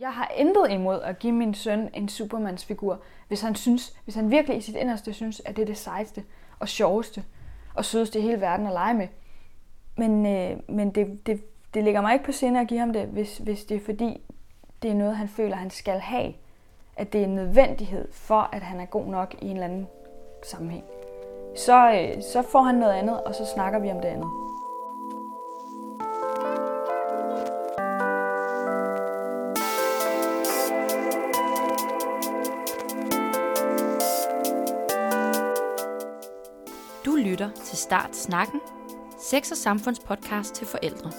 Jeg har intet imod at give min søn en supermandsfigur, hvis han, synes, hvis han virkelig i sit inderste synes, at det er det sejeste og sjoveste og sødeste i hele verden at lege med. Men, øh, men det, det, det ligger mig ikke på sinde at give ham det, hvis, hvis det er fordi, det er noget, han føler, han skal have. At det er en nødvendighed for, at han er god nok i en eller anden sammenhæng. Så, øh, så får han noget andet, og så snakker vi om det andet. Til Start Snakken, sex- og samfundspodcast til forældre.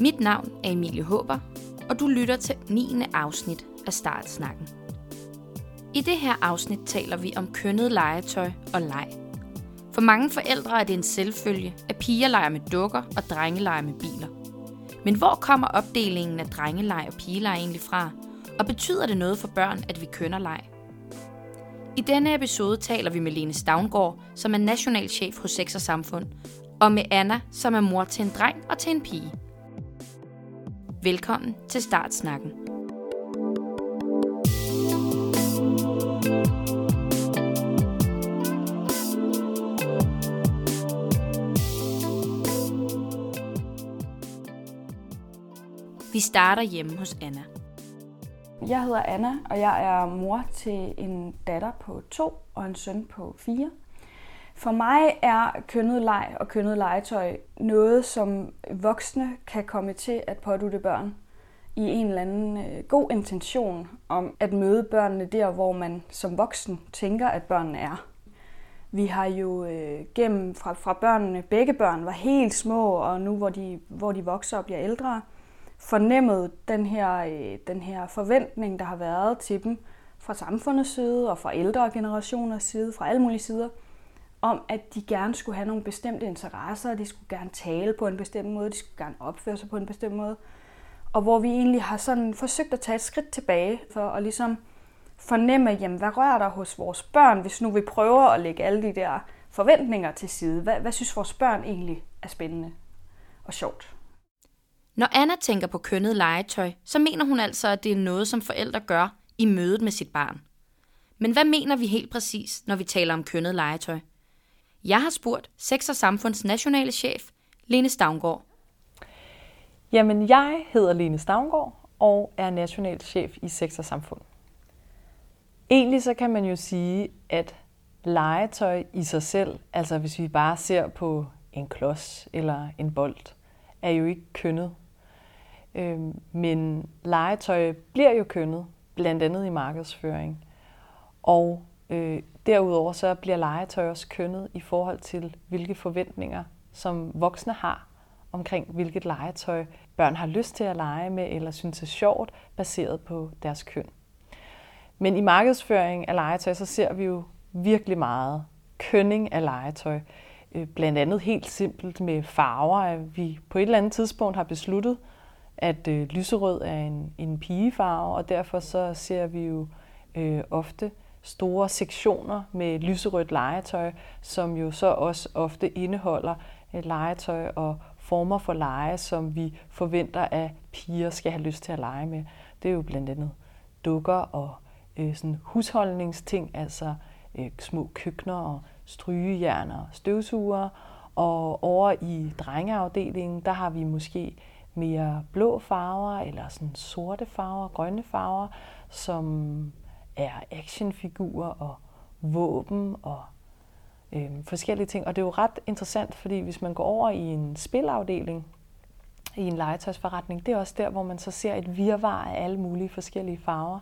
Mit navn er Emilie Håber, og du lytter til 9. afsnit af Start Snakken. I det her afsnit taler vi om kønnet legetøj og leg. For mange forældre er det en selvfølge, at piger leger med dukker og drenge leger med biler – men hvor kommer opdelingen af drengeleg og pigeleg egentlig fra? Og betyder det noget for børn, at vi kønner leg? I denne episode taler vi med Lene Stavngård, som er nationalchef hos Sex og Samfund, og med Anna, som er mor til en dreng og til en pige. Velkommen til Startsnakken. Vi starter hjemme hos Anna. Jeg hedder Anna, og jeg er mor til en datter på to og en søn på fire. For mig er kønnet leg og kønnet legetøj noget, som voksne kan komme til at pådute børn i en eller anden øh, god intention om at møde børnene der, hvor man som voksen tænker, at børnene er. Vi har jo øh, gennem fra, fra børnene, begge børn var helt små, og nu hvor de, hvor de vokser og bliver ældre, fornemmet den her, øh, den her forventning, der har været til dem fra samfundets side og fra ældre generationers side, fra alle mulige sider, om at de gerne skulle have nogle bestemte interesser, de skulle gerne tale på en bestemt måde, de skulle gerne opføre sig på en bestemt måde. Og hvor vi egentlig har sådan forsøgt at tage et skridt tilbage for at ligesom fornemme, jamen, hvad rører der hos vores børn, hvis nu vi prøver at lægge alle de der forventninger til side. Hvad, hvad synes vores børn egentlig er spændende og sjovt? Når Anna tænker på kønnet legetøj, så mener hun altså, at det er noget, som forældre gør i mødet med sit barn. Men hvad mener vi helt præcis, når vi taler om kønnet legetøj? Jeg har spurgt Sex og Samfunds nationale chef, Lene Stavngård. Jamen, jeg hedder Lene Stavngård og er national chef i Sex og Samfund. Egentlig så kan man jo sige, at legetøj i sig selv, altså hvis vi bare ser på en klods eller en bold, er jo ikke kønnet. Øh, men legetøj bliver jo kønnet, blandt andet i markedsføring. Og øh, derudover så bliver legetøj også kønnet i forhold til, hvilke forventninger, som voksne har omkring, hvilket legetøj børn har lyst til at lege med, eller synes er sjovt, baseret på deres køn. Men i markedsføring af legetøj, så ser vi jo virkelig meget kønning af legetøj. Øh, blandt andet helt simpelt med farver, at vi på et eller andet tidspunkt har besluttet, at øh, lyserød er en, en pigefarve, og derfor så ser vi jo øh, ofte store sektioner med lyserødt legetøj, som jo så også ofte indeholder øh, legetøj og former for lege, som vi forventer, at piger skal have lyst til at lege med. Det er jo blandt andet dukker og øh, sådan husholdningsting, altså øh, små køkkener og strygejern og støvsuger. Og over i drengeafdelingen, der har vi måske mere blå farver, eller sådan sorte farver, grønne farver, som er actionfigurer og våben og øh, forskellige ting. Og det er jo ret interessant, fordi hvis man går over i en spilafdeling, i en legetøjsforretning, det er også der, hvor man så ser et virvar af alle mulige forskellige farver,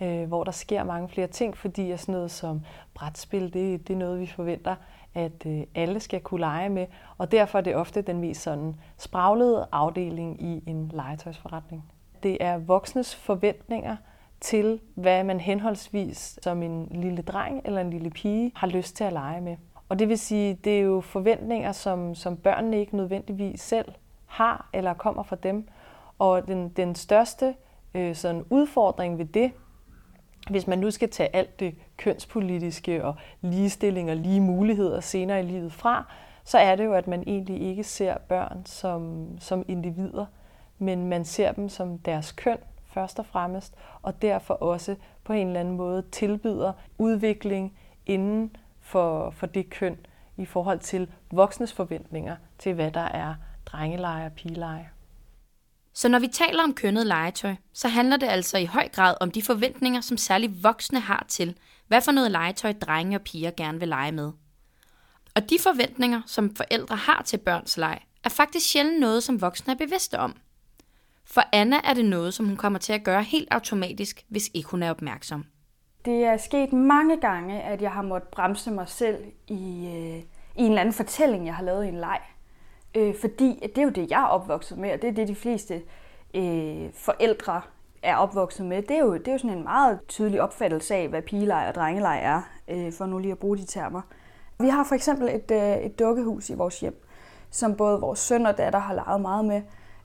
øh, hvor der sker mange flere ting, fordi at sådan noget som brætspil, det, det er noget, vi forventer at øh, alle skal kunne lege med, og derfor er det ofte den mest sådan spraglede afdeling i en legetøjsforretning. Det er voksnes forventninger til, hvad man henholdsvis som en lille dreng eller en lille pige har lyst til at lege med. Og det vil sige, det er jo forventninger, som, som børnene ikke nødvendigvis selv har eller kommer fra dem. Og den, den største øh, sådan udfordring ved det, hvis man nu skal tage alt det kønspolitiske og ligestilling og lige muligheder senere i livet fra, så er det jo, at man egentlig ikke ser børn som, som individer, men man ser dem som deres køn først og fremmest, og derfor også på en eller anden måde tilbyder udvikling inden for, for det køn i forhold til voksnes forventninger til, hvad der er drengeleje og pigeleje. Så når vi taler om kønnet legetøj, så handler det altså i høj grad om de forventninger, som særligt voksne har til, hvad for noget legetøj drenge og piger gerne vil lege med. Og de forventninger, som forældre har til børns leg, er faktisk sjældent noget, som voksne er bevidste om. For Anna er det noget, som hun kommer til at gøre helt automatisk, hvis ikke hun er opmærksom. Det er sket mange gange, at jeg har måttet bremse mig selv i, øh, i en eller anden fortælling, jeg har lavet i en leg. Øh, fordi det er jo det, jeg er opvokset med, og det er det, de fleste øh, forældre er opvokset med. Det er, jo, det er jo sådan en meget tydelig opfattelse af, hvad pigeleg og drengeleg er, øh, for nu lige at bruge de termer. Vi har for eksempel et, øh, et dukkehus i vores hjem, som både vores søn og datter har leget meget med.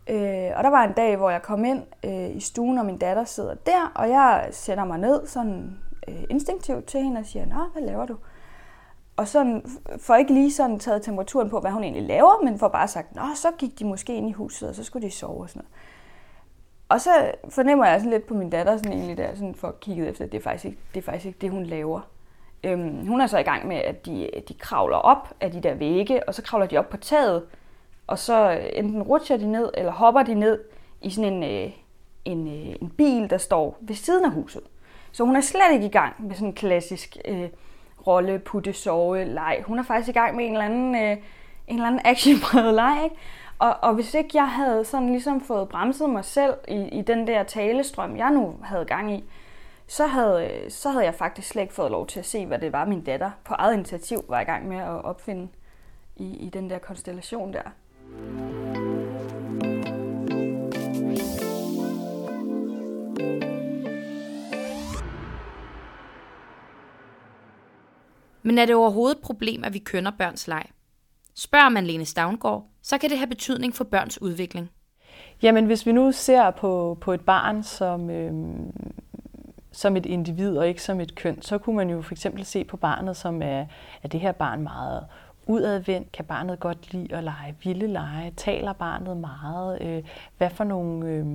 Øh, og der var en dag, hvor jeg kom ind øh, i stuen, og min datter sidder der, og jeg sætter mig ned sådan øh, instinktivt til hende og siger, Nå, hvad laver du? Og sådan, for ikke lige sådan taget temperaturen på, hvad hun egentlig laver, men for bare sagt, Nå, så gik de måske ind i huset, og så skulle de sove og sådan noget. Og så fornemmer jeg sådan lidt på min datter, sådan egentlig der, sådan for kigget efter, at det er faktisk ikke det, er faktisk ikke det hun laver. Øhm, hun er så i gang med, at de, de kravler op af de der vægge, og så kravler de op på taget, og så øh, enten rutscher de ned, eller hopper de ned i sådan en, øh, en, øh, en bil, der står ved siden af huset. Så hun er slet ikke i gang med sådan en klassisk øh, rolle, putte, sove, leg. Hun er faktisk i gang med en eller anden, øh, en eller anden actionpræget leg, ikke? Og, og hvis ikke jeg havde sådan ligesom fået bremset mig selv i, i den der talestrøm, jeg nu havde gang i, så havde, så havde jeg faktisk slet ikke fået lov til at se, hvad det var, min datter på eget initiativ var i gang med at opfinde i, i den der konstellation der. Men er det overhovedet et problem, at vi kønner børns leg? Spørger man Lene Stavngård, så kan det have betydning for børns udvikling. Jamen, hvis vi nu ser på, på et barn som, øh, som et individ og ikke som et køn, så kunne man jo for eksempel se på barnet, som er, er det her barn meget udadvendt? Kan barnet godt lide at lege vilde lege? Taler barnet meget? Øh, hvad for nogle øh,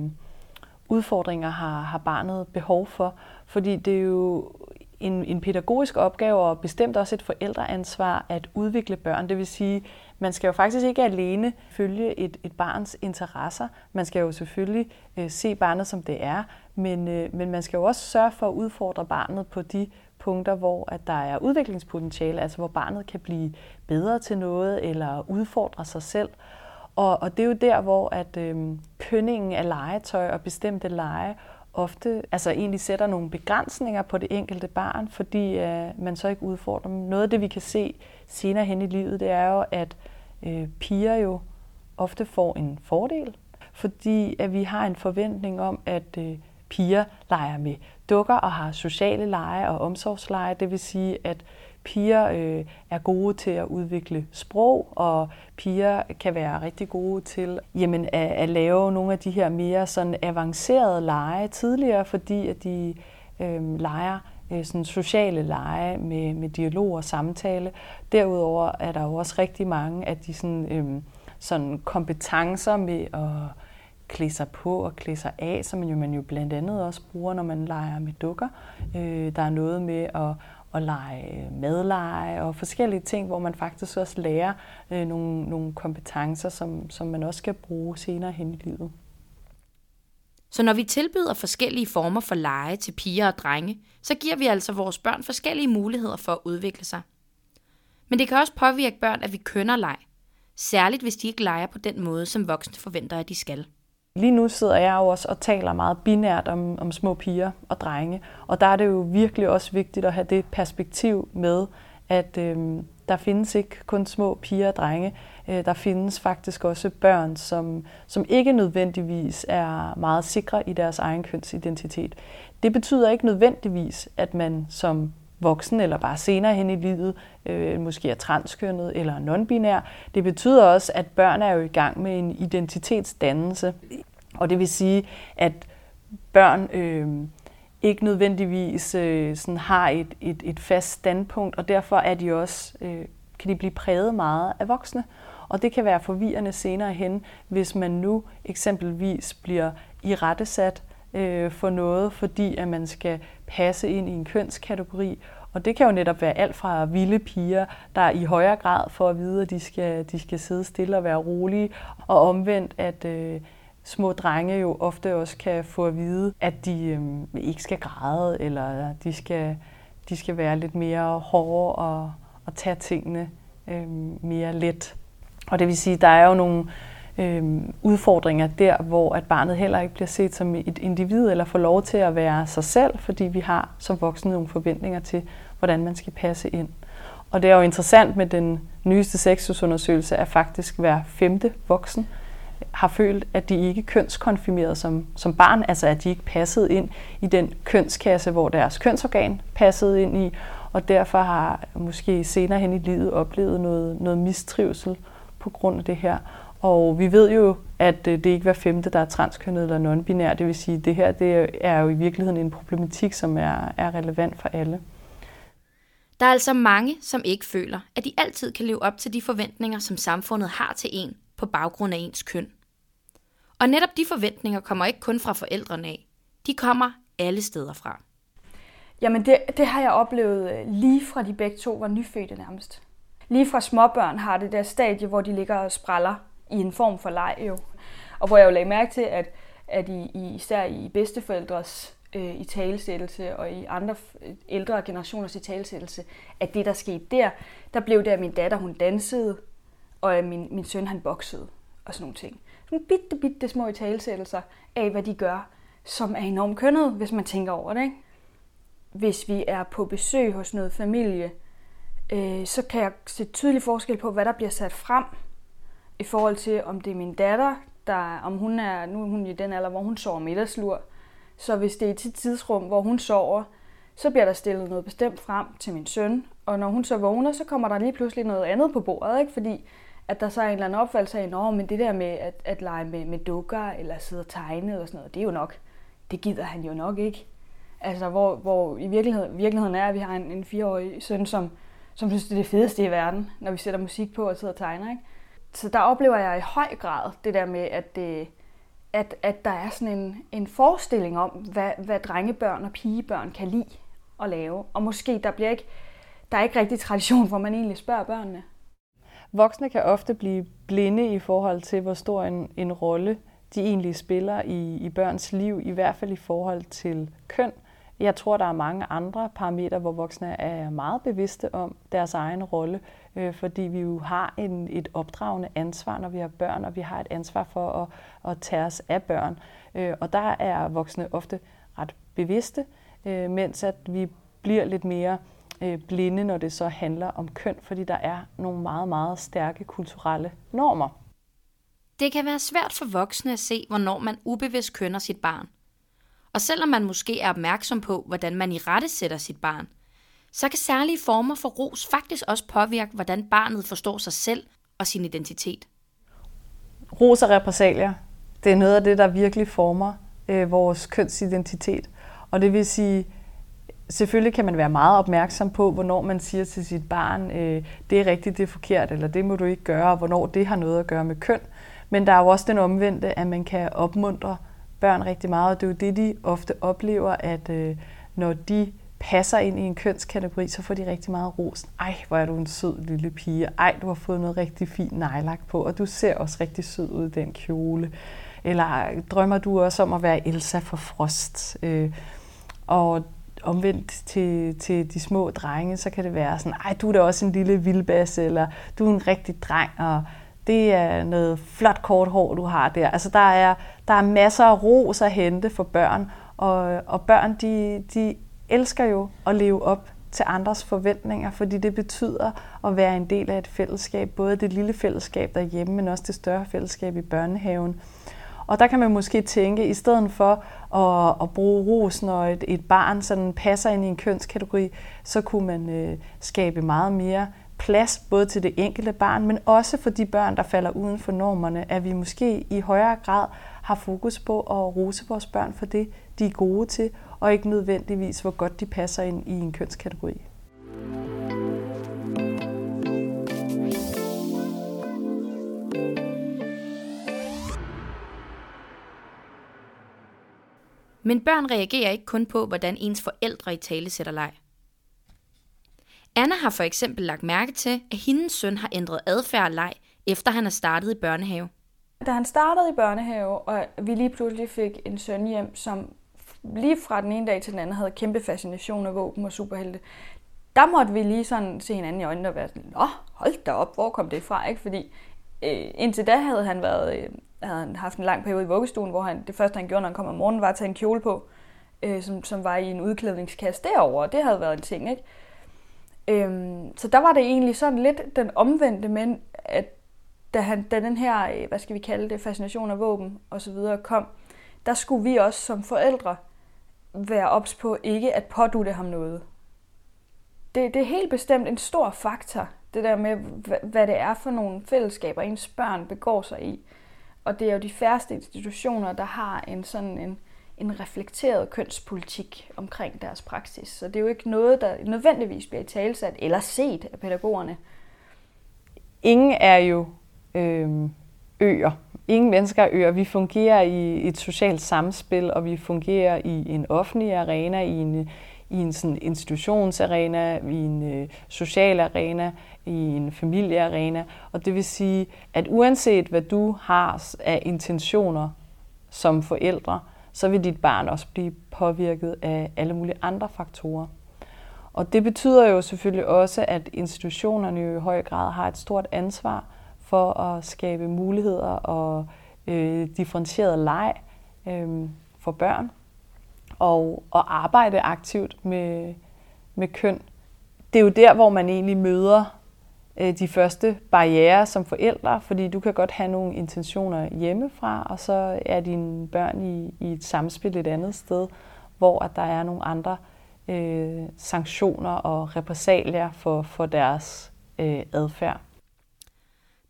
udfordringer har, har barnet behov for? Fordi det er jo en, en pædagogisk opgave og bestemt også et forældreansvar at udvikle børn. Det vil sige, man skal jo faktisk ikke alene følge et, et barns interesser. Man skal jo selvfølgelig øh, se barnet som det er, men, øh, men man skal jo også sørge for at udfordre barnet på de punkter, hvor at der er udviklingspotentiale, altså hvor barnet kan blive bedre til noget eller udfordre sig selv. Og, og det er jo der, hvor at øh, kønningen af legetøj og bestemte lege ofte altså egentlig sætter nogle begrænsninger på det enkelte barn, fordi øh, man så ikke udfordrer dem. Noget af det, vi kan se senere hen i livet, det er jo, at øh, piger jo ofte får en fordel, fordi at vi har en forventning om, at øh, piger leger med dukker og har sociale lege og omsorgsleje. Det vil sige, at piger øh, er gode til at udvikle sprog, og piger kan være rigtig gode til jamen, at, at lave nogle af de her mere sådan avancerede lege tidligere, fordi at de øh, leger øh, sådan sociale lege med, med dialog og samtale. Derudover er der jo også rigtig mange af de sådan, øh, sådan kompetencer med at klæde sig på og klæde sig af, som man jo, man jo blandt andet også bruger, når man leger med dukker. Øh, der er noget med at, at lege øh, madleje og forskellige ting, hvor man faktisk også lærer øh, nogle, nogle kompetencer, som, som man også skal bruge senere hen i livet. Så når vi tilbyder forskellige former for lege til piger og drenge, så giver vi altså vores børn forskellige muligheder for at udvikle sig. Men det kan også påvirke børn, at vi kønner leg, særligt hvis de ikke leger på den måde, som voksne forventer, at de skal. Lige nu sidder jeg jo også og taler meget binært om, om små piger og drenge, og der er det jo virkelig også vigtigt at have det perspektiv med, at øh, der findes ikke kun små piger og drenge, øh, der findes faktisk også børn, som, som ikke nødvendigvis er meget sikre i deres egen kønsidentitet. Det betyder ikke nødvendigvis, at man som voksen eller bare senere hen i livet øh, måske er transkønnet eller nonbinær. Det betyder også, at børn er jo i gang med en identitetsdannelse. Og det vil sige, at børn øh, ikke nødvendigvis øh, sådan har et, et, et fast standpunkt, og derfor er de også, øh, kan de blive præget meget af voksne. Og det kan være forvirrende senere hen, hvis man nu eksempelvis bliver i rettesat øh, for noget, fordi at man skal passe ind i en kønskategori. Og det kan jo netop være alt fra vilde piger, der i højere grad får at vide, at de skal, de skal sidde stille og være rolige, og omvendt, at øh, små drenge jo ofte også kan få at vide, at de øh, ikke skal græde, eller de skal, de skal være lidt mere hårde og, og tage tingene øh, mere let. Og det vil sige, at der er jo nogle øh, Øhm, udfordringer der, hvor at barnet heller ikke bliver set som et individ eller får lov til at være sig selv, fordi vi har som voksne nogle forventninger til, hvordan man skal passe ind. Og det er jo interessant med den nyeste sexusundersøgelse, at faktisk hver femte voksen har følt, at de ikke kønskonfirmerede som, som barn, altså at de ikke passede ind i den kønskasse, hvor deres kønsorgan passede ind i, og derfor har måske senere hen i livet oplevet noget, noget mistrivsel på grund af det her. Og vi ved jo, at øh, det ikke er hver femte, der er transkønnet eller non-binær. Det vil sige, at det her det er jo i virkeligheden en problematik, som er, er relevant for alle. Der er altså mange, som ikke føler, at de altid kan leve op til de forventninger, som samfundet har til en på baggrund af ens køn. Og netop de forventninger kommer ikke kun fra forældrene af. De kommer alle steder fra. Jamen det, det har jeg oplevet øh, lige fra de begge to var nyfødte nærmest. Lige fra småbørn har det der stadie, hvor de ligger og spræller i en form for leg jo. Og hvor jeg jo lagde mærke til, at, at i, i, især i bedsteforældres øh, i talesættelse og i andre ældre generationers i talesættelse, at det, der skete der, der blev det, at min datter hun dansede, og at min, min søn han boksede og sådan nogle ting. Sådan bitte, bitte små i talesættelser af, hvad de gør, som er enormt kønnet, hvis man tænker over det. Ikke? Hvis vi er på besøg hos noget familie, øh, så kan jeg se tydelig forskel på, hvad der bliver sat frem i forhold til, om det er min datter, der, om hun er, nu er hun i den alder, hvor hun sover middagslur. Så hvis det er til tidsrum, hvor hun sover, så bliver der stillet noget bestemt frem til min søn. Og når hun så vågner, så kommer der lige pludselig noget andet på bordet, ikke? fordi at der så er en eller anden opfattelse af, men det der med at, at lege med, med dukker, eller sidde og tegne, eller sådan noget, det er jo nok, det gider han jo nok ikke. Altså, hvor, hvor i virkeligheden, virkeligheden er, at vi har en, en fireårig søn, som, som synes, det er det fedeste i verden, når vi sætter musik på og sidder og tegner. Ikke? Så der oplever jeg i høj grad det der med, at, det, at, at der er sådan en, en forestilling om, hvad, hvad drengebørn og pigebørn kan lide at lave. Og måske der bliver ikke, der er ikke rigtig tradition, hvor man egentlig spørger børnene. Voksne kan ofte blive blinde i forhold til, hvor stor en, en rolle de egentlig spiller i, i børns liv, i hvert fald i forhold til køn. Jeg tror, der er mange andre parametre, hvor voksne er meget bevidste om deres egen rolle, øh, fordi vi jo har en, et opdragende ansvar, når vi har børn, og vi har et ansvar for at, at tage os af børn. Øh, og der er voksne ofte ret bevidste, øh, mens at vi bliver lidt mere øh, blinde, når det så handler om køn, fordi der er nogle meget, meget stærke kulturelle normer. Det kan være svært for voksne at se, hvornår man ubevidst kønner sit barn. Og selvom man måske er opmærksom på, hvordan man i rette sætter sit barn, så kan særlige former for ros faktisk også påvirke, hvordan barnet forstår sig selv og sin identitet. Ros og repressalier, det er noget af det, der virkelig former øh, vores kønsidentitet. Og det vil sige, selvfølgelig kan man være meget opmærksom på, hvornår man siger til sit barn, øh, det er rigtigt, det er forkert, eller det må du ikke gøre, og hvornår det har noget at gøre med køn. Men der er jo også den omvendte, at man kan opmuntre børn rigtig meget, og det er jo det, de ofte oplever, at øh, når de passer ind i en kønskategori, så får de rigtig meget ros. Ej, hvor er du en sød lille pige. Ej, du har fået noget rigtig fint nejlak på, og du ser også rigtig sød ud i den kjole. Eller drømmer du også om at være Elsa for Frost? Øh, og omvendt til, til de små drenge, så kan det være sådan, ej, du er da også en lille vildbasse, eller du er en rigtig dreng, og det er noget flot kort hår, du har der. Altså, der er, der er masser af ros at hente for børn, og, og børn, de, de elsker jo at leve op til andres forventninger, fordi det betyder at være en del af et fællesskab, både det lille fællesskab derhjemme, men også det større fællesskab i børnehaven. Og der kan man måske tænke, i stedet for at, at bruge ros, når et, et barn sådan passer ind i en kønskategori, så kunne man øh, skabe meget mere plads både til det enkelte barn, men også for de børn, der falder uden for normerne, at vi måske i højere grad har fokus på at rose vores børn for det, de er gode til, og ikke nødvendigvis, hvor godt de passer ind i en kønskategori. Men børn reagerer ikke kun på, hvordan ens forældre i tale sætter leg. Anna har for eksempel lagt mærke til, at hendes søn har ændret adfærd og leg, efter han er startet i børnehave. Da han startede i børnehave, og vi lige pludselig fik en søn hjem, som lige fra den ene dag til den anden havde kæmpe fascination af våben og superhelte, der måtte vi lige sådan se hinanden i øjnene og være sådan, Nå, hold da op, hvor kom det fra? Ikke? Fordi øh, indtil da havde han været, øh, havde han haft en lang periode i vuggestuen, hvor han, det første han gjorde, når han kom om morgenen, var at tage en kjole på, øh, som, som var i en udklædningskasse derovre, og det havde været en ting, ikke? Øhm, så der var det egentlig sådan lidt den omvendte, men at da, han, da den her, øh, hvad skal vi kalde det, fascination af våben og så videre kom, der skulle vi også som forældre være ops på ikke at pådute ham noget. Det, det er helt bestemt en stor faktor, det der med, hvad det er for nogle fællesskaber, ens børn begår sig i. Og det er jo de færreste institutioner, der har en sådan en, en reflekteret kønspolitik omkring deres praksis. Så det er jo ikke noget, der nødvendigvis bliver talsat eller set af pædagogerne. Ingen er jo øh, øer. Ingen mennesker er øer. Vi fungerer i et socialt samspil, og vi fungerer i en offentlig arena, i en, i en sådan institutionsarena, i en øh, social arena, i en familiearena. Og det vil sige, at uanset hvad du har af intentioner som forældre, så vil dit barn også blive påvirket af alle mulige andre faktorer. Og det betyder jo selvfølgelig også, at institutionerne i høj grad har et stort ansvar for at skabe muligheder og øh, differentieret leg øh, for børn og, og arbejde aktivt med, med køn. Det er jo der, hvor man egentlig møder øh, de første barriere som forældre, fordi du kan godt have nogle intentioner hjemmefra, og så er dine børn i, i et samspil et andet sted, hvor at der er nogle andre øh, sanktioner og repressalier for, for deres øh, adfærd.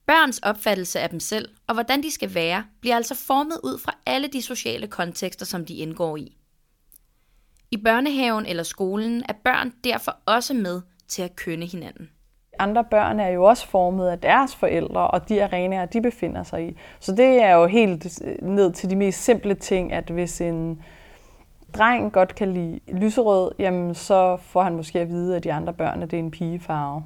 Børns opfattelse af dem selv og hvordan de skal være, bliver altså formet ud fra alle de sociale kontekster, som de indgår i. I børnehaven eller skolen er børn derfor også med til at kønne hinanden. Andre børn er jo også formet af deres forældre og de arenaer, de befinder sig i. Så det er jo helt ned til de mest simple ting, at hvis en dreng godt kan lide lyserød, jamen så får han måske at vide, at de andre børn, at det er en pigefarve.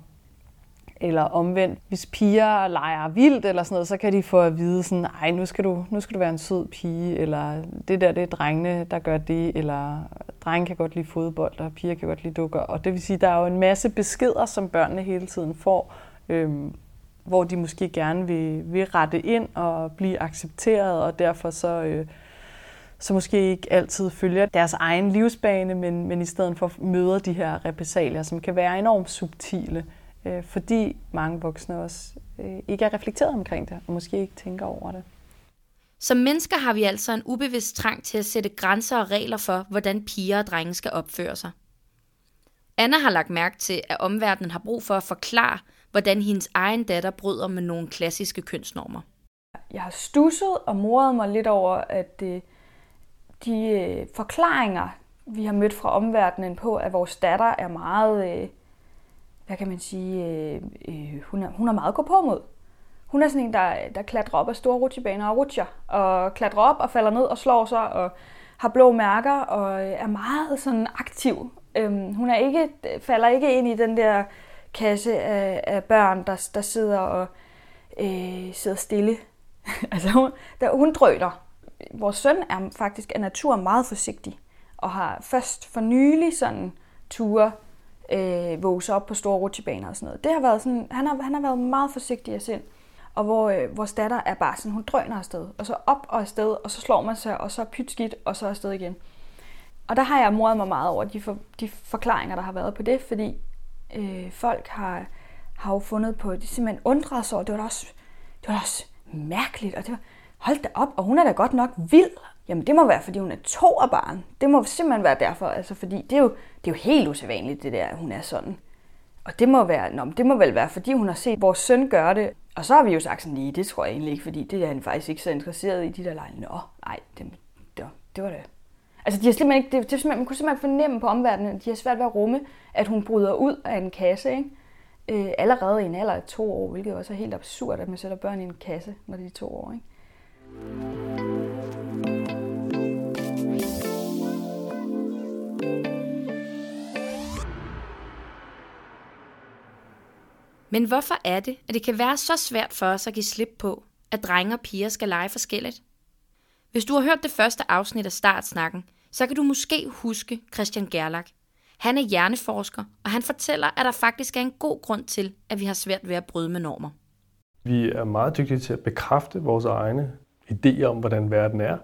Eller omvendt, hvis piger leger vildt eller sådan noget, så kan de få at vide sådan, ej, nu skal du, nu skal du være en sød pige, eller det der, det er drengene, der gør det, eller drenge kan godt lide fodbold, og piger kan godt lide dukker. Og det vil sige, der er jo en masse beskeder, som børnene hele tiden får, øhm, hvor de måske gerne vil, vil rette ind og blive accepteret, og derfor så, øh, så måske ikke altid følger deres egen livsbane, men, men i stedet for møder de her repressalier, som kan være enormt subtile øh, fordi mange voksne også øh, ikke er reflekteret omkring det, og måske ikke tænker over det. Som mennesker har vi altså en ubevidst trang til at sætte grænser og regler for, hvordan piger og drenge skal opføre sig. Anna har lagt mærke til, at omverdenen har brug for at forklare, hvordan hendes egen datter bryder med nogle klassiske kønsnormer. Jeg har stusset og moret mig lidt over, at det, de øh, forklaringer, vi har mødt fra omverdenen på, at vores datter er meget øh, hvad kan man sige, øh, øh, hun, er, hun er meget gå på mod. Hun er sådan en, der, der klatrer op af store rutsjebaner og rutscher, og klatrer op og falder ned og slår sig, og har blå mærker, og er meget sådan aktiv. Øhm, hun er ikke, falder ikke ind i den der kasse af, af børn, der, der sidder og øh, sidder stille. altså hun, der, hun drøner. Vores søn er faktisk af natur meget forsigtig, og har først for nylig sådan ture øh, våge op på store rutsjebaner og sådan noget. Det har været sådan, han, har, han har været meget forsigtig af sind. Og hvor øh, vores datter er bare sådan, hun drøner afsted, og så op og afsted, og så slår man sig, og så pyt skidt, og så afsted igen. Og der har jeg moret mig meget over de, for, de forklaringer, der har været på det, fordi øh, folk har, har jo fundet på, de simpelthen undrede sig over, det var da også, det var da også mærkeligt, og det var, hold da op, og hun er da godt nok vild. Jamen det må være, fordi hun er to af barn. Det må simpelthen være derfor, altså fordi det er jo, det er jo helt usædvanligt, det der, at hun er sådan. Og det må, være, nå, det må vel være, fordi hun har set vores søn gøre det. Og så har vi jo sagt sådan, nej, det tror jeg egentlig ikke, fordi det er han faktisk ikke så interesseret i, de der lege. Nå, nej, det, det, var, det var det. Altså, de har simpelthen ikke, det, det, man kunne simpelthen fornemme på omverdenen, at de har svært ved at rumme, at hun bryder ud af en kasse, ikke? Øh, allerede i en alder af to år, hvilket også er helt absurd, at man sætter børn i en kasse, når de er to år, ikke? Men hvorfor er det, at det kan være så svært for os at give slip på, at drenge og piger skal lege forskelligt? Hvis du har hørt det første afsnit af Startsnakken, så kan du måske huske Christian Gerlach. Han er hjerneforsker, og han fortæller, at der faktisk er en god grund til, at vi har svært ved at bryde med normer. Vi er meget dygtige til at bekræfte vores egne idéer om, hvordan verden er,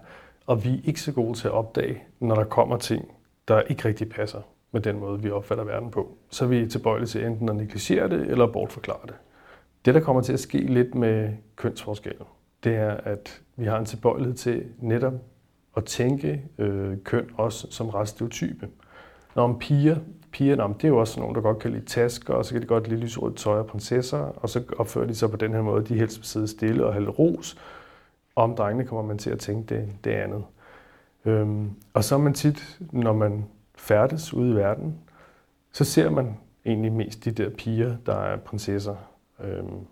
og vi er ikke så gode til at opdage, når der kommer ting, der ikke rigtig passer med den måde, vi opfatter verden på. Så er vi tilbøjelige til enten at negligere det eller bortforklare det. Det, der kommer til at ske lidt med kønsforskellen, det er, at vi har en tilbøjelighed til netop at tænke øh, køn også som reststereotype. Når om piger, piger om, det er jo også nogen, der godt kan lide tasker, og så kan de godt lide lyserødt tøj og prinsesser, og så opfører de sig på den her måde, de helst vil sidde stille og have ros. Og om drengene kommer man til at tænke det, det andet. Øhm, og så er man tit, når man færdes ude i verden, så ser man egentlig mest de der piger, der er prinsesser. Øhm,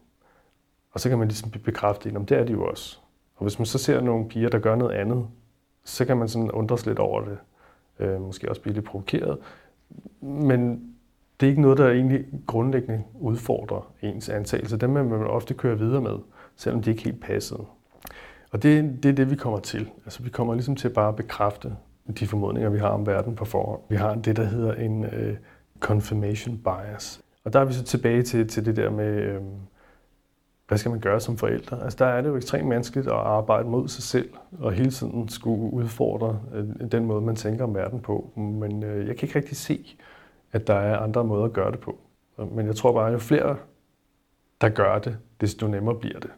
og så kan man ligesom bekræfte, at det er de jo også. Og hvis man så ser nogle piger, der gør noget andet, så kan man sådan undres lidt over det. Øh, måske også blive lidt provokeret. Men det er ikke noget, der egentlig grundlæggende udfordrer ens antagelse. Dem vil man ofte køre videre med, selvom de ikke helt passede. Og det, det er det, vi kommer til. Altså, vi kommer ligesom til bare at bekræfte de formodninger, vi har om verden på forhånd. Vi har det, der hedder en øh, confirmation bias. Og der er vi så tilbage til, til det der med, øh, hvad skal man gøre som forældre? Altså, der er det jo ekstremt menneskeligt at arbejde mod sig selv, og hele tiden skulle udfordre øh, den måde, man tænker om verden på. Men øh, jeg kan ikke rigtig se, at der er andre måder at gøre det på. Men jeg tror bare, at jo flere, der gør det, desto nemmere bliver det.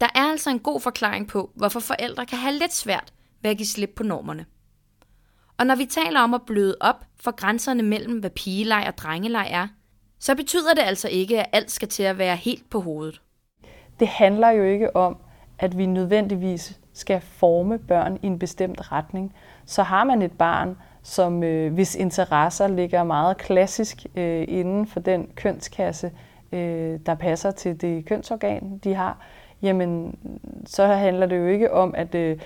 Der er altså en god forklaring på, hvorfor forældre kan have lidt svært ved at give slip på normerne. Og når vi taler om at bløde op for grænserne mellem, hvad pigeleg og drengeleg er, så betyder det altså ikke, at alt skal til at være helt på hovedet. Det handler jo ikke om, at vi nødvendigvis skal forme børn i en bestemt retning. Så har man et barn, som øh, hvis interesser ligger meget klassisk øh, inden for den kønskasse, øh, der passer til det kønsorgan, de har, jamen så handler det jo ikke om, at øh,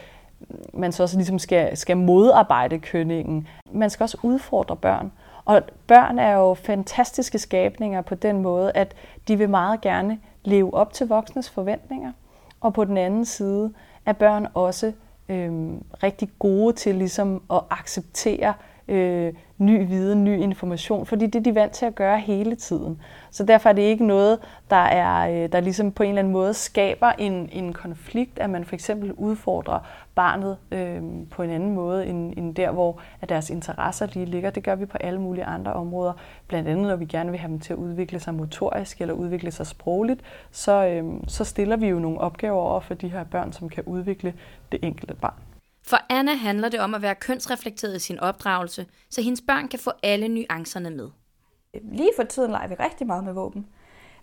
man så også ligesom skal, skal modarbejde kønningen. Man skal også udfordre børn. Og børn er jo fantastiske skabninger på den måde, at de vil meget gerne leve op til voksnes forventninger. Og på den anden side er børn også øh, rigtig gode til ligesom at acceptere øh, ny viden, ny information, fordi det er de vant til at gøre hele tiden. Så derfor er det ikke noget, der, er, øh, der ligesom på en eller anden måde skaber en, en konflikt, at man for eksempel udfordrer barnet øh, på en anden måde, end, end der, hvor at deres interesser lige ligger. Det gør vi på alle mulige andre områder. Blandt andet, når vi gerne vil have dem til at udvikle sig motorisk eller udvikle sig sprogligt, så, øh, så stiller vi jo nogle opgaver over for de her børn, som kan udvikle det enkelte barn. For Anna handler det om at være kønsreflekteret i sin opdragelse, så hendes børn kan få alle nuancerne med. Lige for tiden leger vi rigtig meget med våben.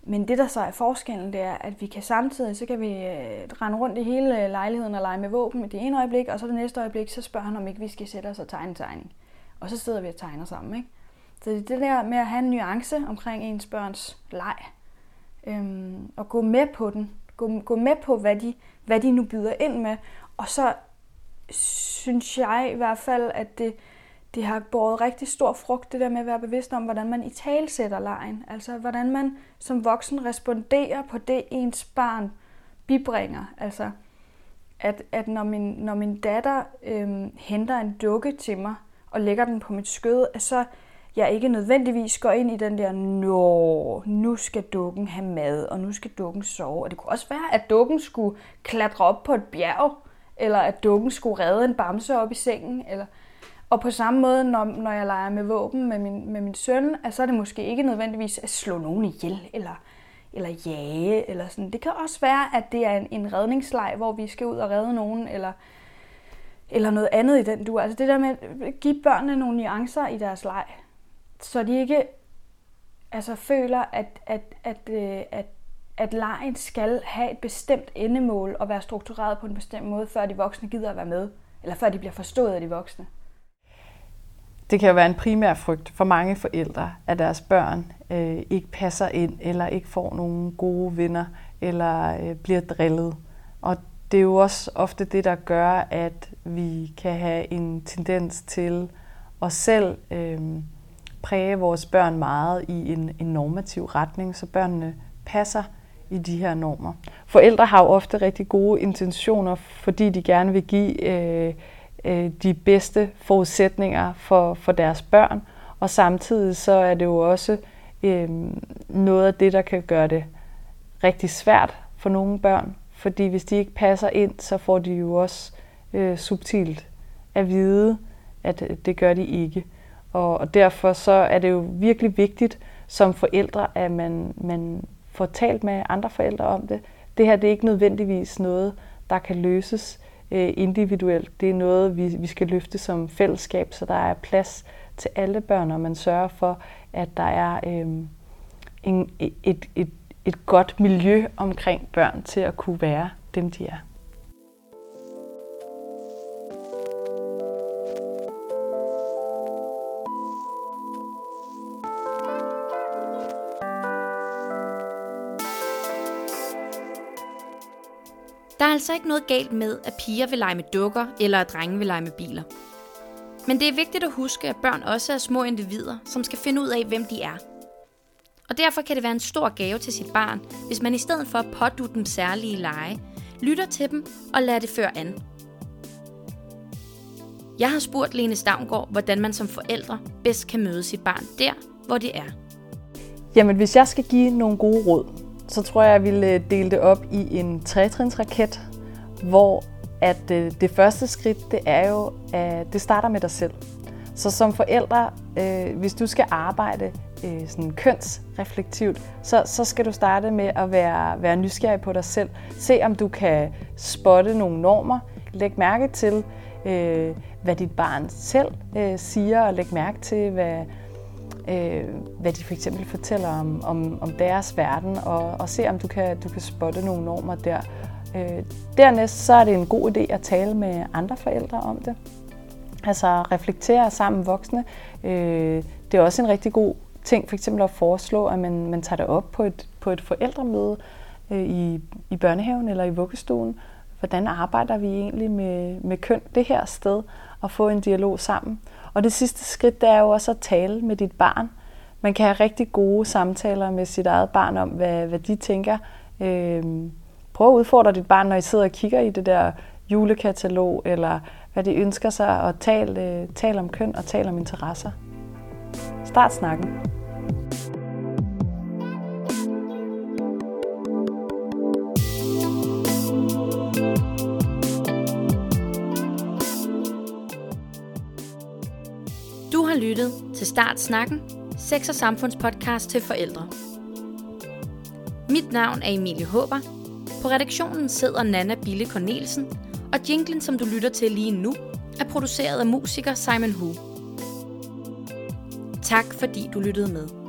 Men det, der så er forskellen, det er, at vi kan samtidig, så kan vi øh, rende rundt i hele øh, lejligheden og lege med våben i det ene øjeblik, og så det næste øjeblik, så spørger han, om ikke vi skal sætte os og tegne en tegning. Og så sidder vi og tegner sammen. Ikke? Så det er det der med at have en nuance omkring ens børns leg. Øhm, og gå med på den. Gå, gå med på, hvad de, hvad de nu byder ind med. Og så synes jeg i hvert fald, at det, det har båret rigtig stor frugt, det der med at være bevidst om, hvordan man i talsætter lejen. Altså, hvordan man som voksen responderer på det, ens barn bibringer. Altså, at, at når, min, når min datter øhm, henter en dukke til mig og lægger den på mit skød, at så jeg ikke nødvendigvis går ind i den der, nå, nu skal dukken have mad, og nu skal dukken sove. Og det kunne også være, at dukken skulle klatre op på et bjerg, eller at dukken skulle redde en bamse op i sengen. Eller... Og på samme måde, når, når jeg leger med våben med min, med min søn, så er det måske ikke nødvendigvis at slå nogen ihjel, eller, eller jage, eller sådan. Det kan også være, at det er en, en redningsleg, hvor vi skal ud og redde nogen, eller, eller noget andet i den du. Altså det der med at give børnene nogle nuancer i deres leg, så de ikke altså, føler, at, at, at, øh, at, at at lejen skal have et bestemt endemål og være struktureret på en bestemt måde, før de voksne gider at være med. eller før de bliver forstået af de voksne. Det kan jo være en primær frygt for mange forældre, at deres børn øh, ikke passer ind, eller ikke får nogle gode venner, eller øh, bliver drillet. Og det er jo også ofte det, der gør, at vi kan have en tendens til at selv øh, præge vores børn meget i en, en normativ retning, så børnene passer i de her normer. Forældre har jo ofte rigtig gode intentioner, fordi de gerne vil give øh, øh, de bedste forudsætninger for, for deres børn, og samtidig så er det jo også øh, noget af det, der kan gøre det rigtig svært for nogle børn, fordi hvis de ikke passer ind, så får de jo også øh, subtilt at vide, at øh, det gør de ikke. Og, og derfor så er det jo virkelig vigtigt som forældre, at man, man får talt med andre forældre om det. Det her det er ikke nødvendigvis noget, der kan løses øh, individuelt. Det er noget, vi, vi skal løfte som fællesskab, så der er plads til alle børn, og man sørger for, at der er øh, en, et, et, et godt miljø omkring børn til at kunne være dem, de er. Der er altså ikke noget galt med, at piger vil lege med dukker, eller at drenge vil lege med biler. Men det er vigtigt at huske, at børn også er små individer, som skal finde ud af, hvem de er. Og derfor kan det være en stor gave til sit barn, hvis man i stedet for at pådute dem særlige lege, lytter til dem og lader det føre an. Jeg har spurgt Lene Stavngård, hvordan man som forældre bedst kan møde sit barn der, hvor det er. Jamen, hvis jeg skal give nogle gode råd, så tror jeg, jeg ville øh, dele det op i en trætrinsraket, hvor at øh, det første skridt, det er jo, at det starter med dig selv. Så som forældre, øh, hvis du skal arbejde øh, sådan kønsreflektivt, så, så skal du starte med at være, være nysgerrig på dig selv. Se om du kan spotte nogle normer. Læg mærke til, øh, hvad dit barn selv øh, siger, og læg mærke til, hvad, øh, hvad de for eksempel fortæller om, om, om deres verden, og, og se om du kan, du kan spotte nogle normer der. Øh, dernæst så er det en god idé at tale med andre forældre om det. Altså reflektere sammen voksne. Øh, det er også en rigtig god ting, for eksempel at foreslå, at man, man tager det op på et, på et forældremøde øh, i, i børnehaven eller i vuggestuen. Hvordan arbejder vi egentlig med, med køn det her sted, og få en dialog sammen. Og det sidste skridt, det er jo også at tale med dit barn. Man kan have rigtig gode samtaler med sit eget barn om, hvad, hvad de tænker. Øh, prøv at udfordre dit barn, når I sidder og kigger i det der julekatalog, eller hvad de ønsker sig, og tal, øh, tal om køn og tal om interesser. Start snakken. Lyttet til Start Snakken, sex- og samfundspodcast til forældre. Mit navn er Emilie Håber. På redaktionen sidder Nana Bille Cornelsen, og jinglen, som du lytter til lige nu, er produceret af musiker Simon Hu. Tak fordi du lyttede med.